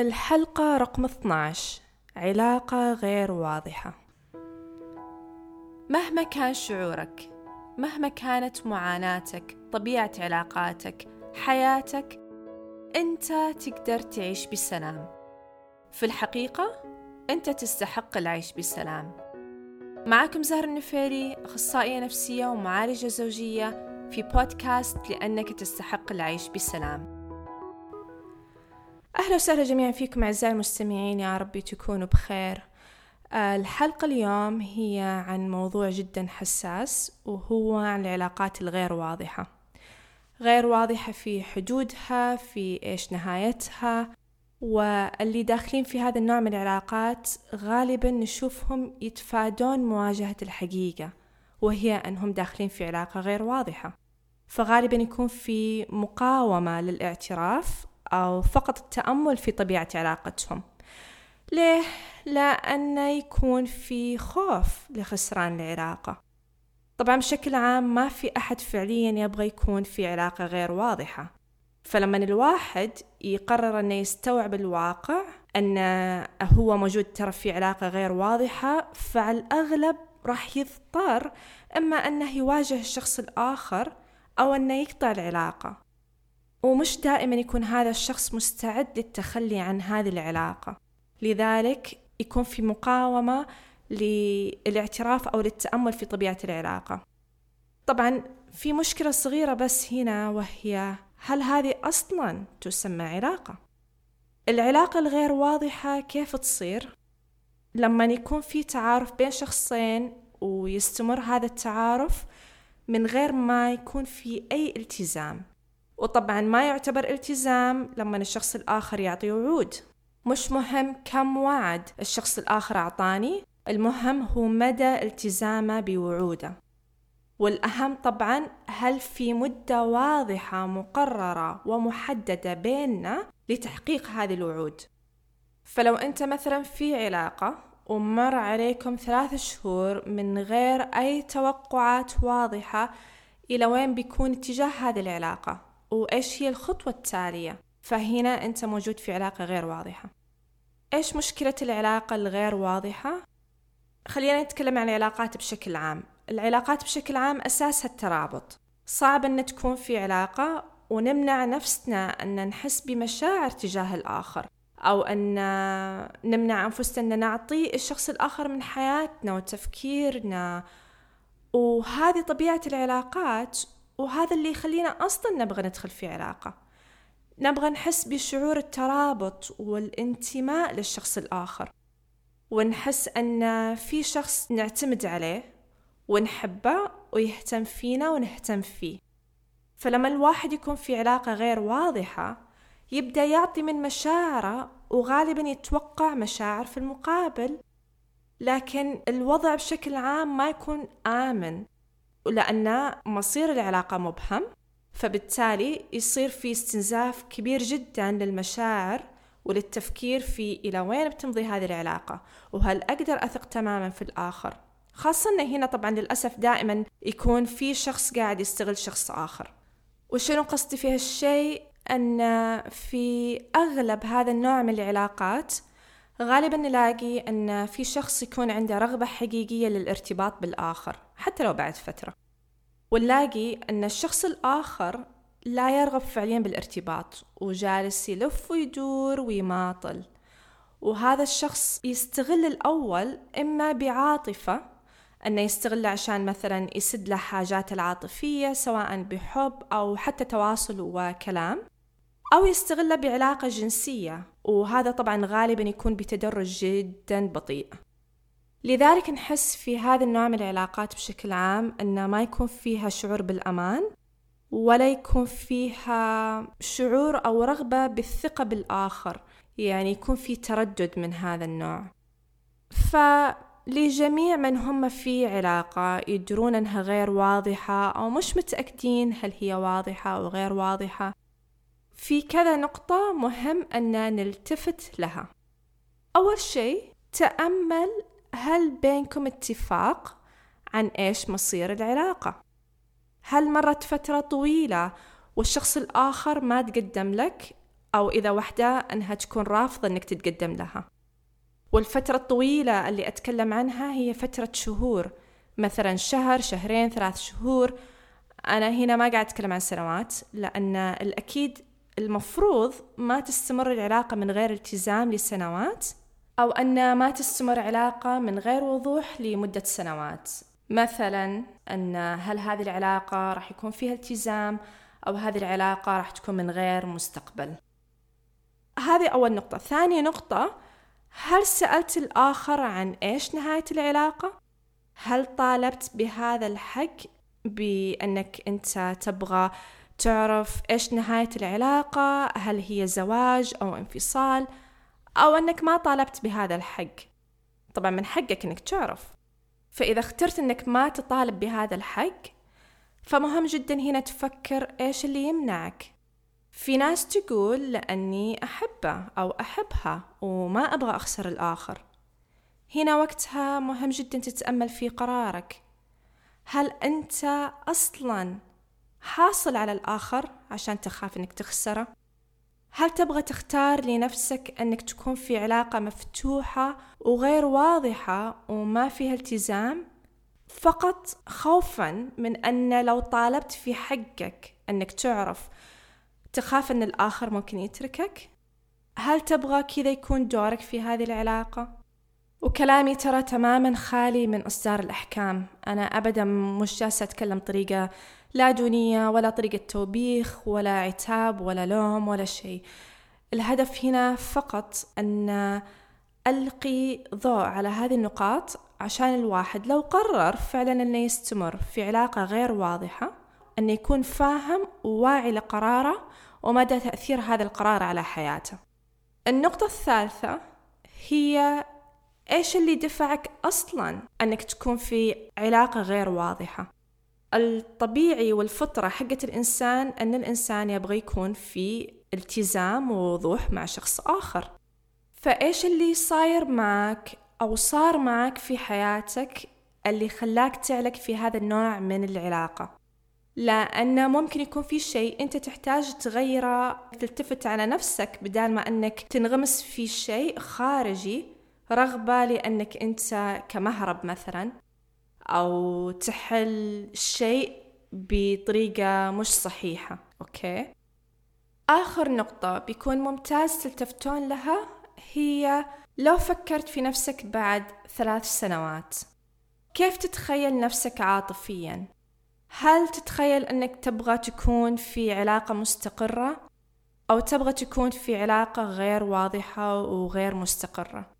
الحلقة رقم 12 علاقة غير واضحة. مهما كان شعورك مهما كانت معاناتك طبيعة علاقاتك حياتك أنت تقدر تعيش بسلام. في الحقيقة أنت تستحق العيش بسلام. معكم زهر النفيري أخصائية نفسية ومعالجة زوجية في بودكاست لأنك تستحق العيش بسلام. أهلا وسهلا جميعا فيكم أعزائي المستمعين يا ربي تكونوا بخير. آه، الحلقة اليوم هي عن موضوع جدا حساس وهو عن العلاقات الغير واضحة. غير واضحة في حدودها في إيش نهايتها واللي داخلين في هذا النوع من العلاقات غالبا نشوفهم يتفادون مواجهة الحقيقة وهي أنهم داخلين في علاقة غير واضحة. فغالبا يكون في مقاومة للاعتراف أو فقط التأمل في طبيعة علاقتهم. ليه؟ لأن يكون في خوف لخسران العلاقة. طبعا بشكل عام ما في أحد فعليا يبغى يكون في علاقة غير واضحة. فلما الواحد يقرر أنه يستوعب الواقع أن هو موجود ترى في علاقة غير واضحة فعلى الأغلب راح يضطر إما أنه يواجه الشخص الآخر أو أنه يقطع العلاقة. ومش دائما يكون هذا الشخص مستعد للتخلي عن هذه العلاقة لذلك يكون في مقاومة للاعتراف أو للتأمل في طبيعة العلاقة طبعا في مشكلة صغيرة بس هنا وهي هل هذه أصلا تسمى علاقة؟ العلاقة الغير واضحة كيف تصير؟ لما يكون في تعارف بين شخصين ويستمر هذا التعارف من غير ما يكون في أي التزام وطبعا ما يعتبر التزام لما الشخص الآخر يعطي وعود. مش مهم كم وعد الشخص الآخر أعطاني المهم هو مدى التزامه بوعوده. والأهم طبعا هل في مدة واضحة مقررة ومحددة بيننا لتحقيق هذه الوعود. فلو أنت مثلا في علاقة ومر عليكم ثلاث شهور من غير أي توقعات واضحة إلى وين بيكون اتجاه هذه العلاقة. وإيش هي الخطوة التالية؟ فهنا أنت موجود في علاقة غير واضحة. إيش مشكلة العلاقة الغير واضحة؟ خلينا نتكلم عن العلاقات بشكل عام. العلاقات بشكل عام أساسها الترابط. صعب أن تكون في علاقة ونمنع نفسنا أن نحس بمشاعر تجاه الآخر أو أن نمنع أنفسنا أن نعطي الشخص الآخر من حياتنا وتفكيرنا. وهذه طبيعة العلاقات وهذا اللي يخلينا أصلا نبغى ندخل في علاقة. نبغى نحس بشعور الترابط والانتماء للشخص الآخر. ونحس أن في شخص نعتمد عليه ونحبه ويهتم فينا ونهتم فيه. فلما الواحد يكون في علاقة غير واضحة يبدأ يعطي من مشاعره وغالبا يتوقع مشاعر في المقابل. لكن الوضع بشكل عام ما يكون آمن. لأن مصير العلاقة مبهم فبالتالي يصير في استنزاف كبير جدا للمشاعر وللتفكير في إلى وين بتمضي هذه العلاقة وهل أقدر أثق تماما في الآخر؟ خاصة أن هنا طبعا للأسف دائما يكون في شخص قاعد يستغل شخص آخر. وشنو قصدي في هالشيء؟ أن في أغلب هذا النوع من العلاقات غالبا نلاقي أن في شخص يكون عنده رغبة حقيقية للارتباط بالآخر حتى لو بعد فترة. ونلاقي أن الشخص الآخر لا يرغب فعليا بالارتباط وجالس يلف ويدور ويماطل. وهذا الشخص يستغل الأول إما بعاطفة أنه يستغله عشان مثلا يسد له حاجاته العاطفية سواء بحب أو حتى تواصل وكلام أو يستغله بعلاقة جنسية. وهذا طبعا غالبا يكون بتدرج جدا بطيء. لذلك نحس في هذا النوع من العلاقات بشكل عام أن ما يكون فيها شعور بالأمان ولا يكون فيها شعور أو رغبة بالثقة بالآخر يعني يكون في تردد من هذا النوع. ف لجميع من هم في علاقة يدرون أنها غير واضحة أو مش متأكدين هل هي واضحة أو غير واضحة. في كذا نقطة مهم أن نلتفت لها. أول شيء تأمل هل بينكم اتفاق عن إيش مصير العلاقة. هل مرت فترة طويلة والشخص الآخر ما تقدم لك أو إذا وحدة أنها تكون رافضة أنك تتقدم لها. والفترة الطويلة اللي أتكلم عنها هي فترة شهور. مثلا شهر شهرين ثلاث شهور. أنا هنا ما قاعد أتكلم عن سنوات لأن الأكيد المفروض ما تستمر العلاقة من غير التزام لسنوات أو أن ما تستمر علاقة من غير وضوح لمدة سنوات. مثلا أن هل هذه العلاقة راح يكون فيها التزام أو هذه العلاقة راح تكون من غير مستقبل. هذه أول نقطة. ثاني نقطة هل سألت الآخر عن إيش نهاية العلاقة؟ هل طالبت بهذا الحق بأنك أنت تبغى تعرف إيش نهاية العلاقة هل هي زواج أو انفصال أو أنك ما طالبت بهذا الحق. طبعا من حقك أنك تعرف. فإذا اخترت أنك ما تطالب بهذا الحق فمهم جدا هنا تفكر إيش اللي يمنعك. في ناس تقول لأني أحبه أو أحبها وما أبغى أخسر الآخر. هنا وقتها مهم جدا تتأمل في قرارك. هل أنت أصلا حاصل على الآخر عشان تخاف أنك تخسره؟ هل تبغى تختار لنفسك أنك تكون في علاقة مفتوحة وغير واضحة وما فيها التزام؟ فقط خوفا من أن لو طالبت في حقك أنك تعرف تخاف أن الآخر ممكن يتركك؟ هل تبغى كذا يكون دورك في هذه العلاقة؟ وكلامي ترى تماما خالي من إصدار الأحكام. أنا أبدا مش جالسة أتكلم طريقة لا دونية ولا طريقة توبيخ ولا عتاب ولا لوم ولا شيء. الهدف هنا فقط أن ألقي ضوء على هذه النقاط عشان الواحد لو قرر فعلا أنه يستمر في علاقة غير واضحة أنه يكون فاهم وواعي لقراره ومدى تأثير هذا القرار على حياته. النقطة الثالثة هي إيش اللي دفعك أصلا أنك تكون في علاقة غير واضحة؟ الطبيعي والفطرة حقت الإنسان أن الإنسان يبغى يكون في التزام ووضوح مع شخص آخر. فإيش اللي صاير معك أو صار معك في حياتك اللي خلاك تعلق في هذا النوع من العلاقة؟ لأن ممكن يكون في شيء أنت تحتاج تغيره تلتفت على نفسك بدال ما أنك تنغمس في شيء خارجي رغبة لأنك أنت كمهرب مثلا أو تحل شيء بطريقة مش صحيحة. أوكي؟ آخر نقطة بيكون ممتاز تلتفتون لها هي لو فكرت في نفسك بعد ثلاث سنوات كيف تتخيل نفسك عاطفيا؟ هل تتخيل أنك تبغى تكون في علاقة مستقرة أو تبغى تكون في علاقة غير واضحة وغير مستقرة؟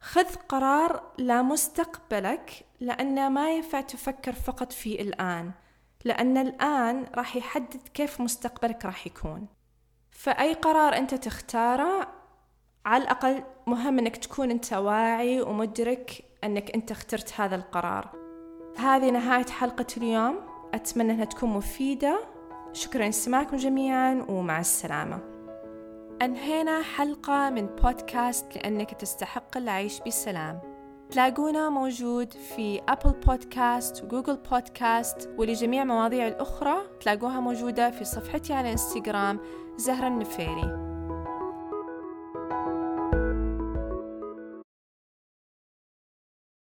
خذ قرار لمستقبلك لأن ما ينفع تفكر فقط في الآن لأن الآن راح يحدد كيف مستقبلك راح يكون. فأي قرار أنت تختاره على الأقل مهم أنك تكون أنت واعي ومدرك أنك أنت اخترت هذا القرار. هذه نهاية حلقة اليوم. أتمنى أنها تكون مفيدة. شكرا لسماعكم جميعا ومع السلامة. أنهينا حلقة من بودكاست لأنك تستحق العيش بسلام. تلاقونا موجود في أبل بودكاست وجوجل بودكاست ولجميع مواضيع الأخرى. تلاقوها موجودة في صفحتي على إنستغرام زهرة النفيري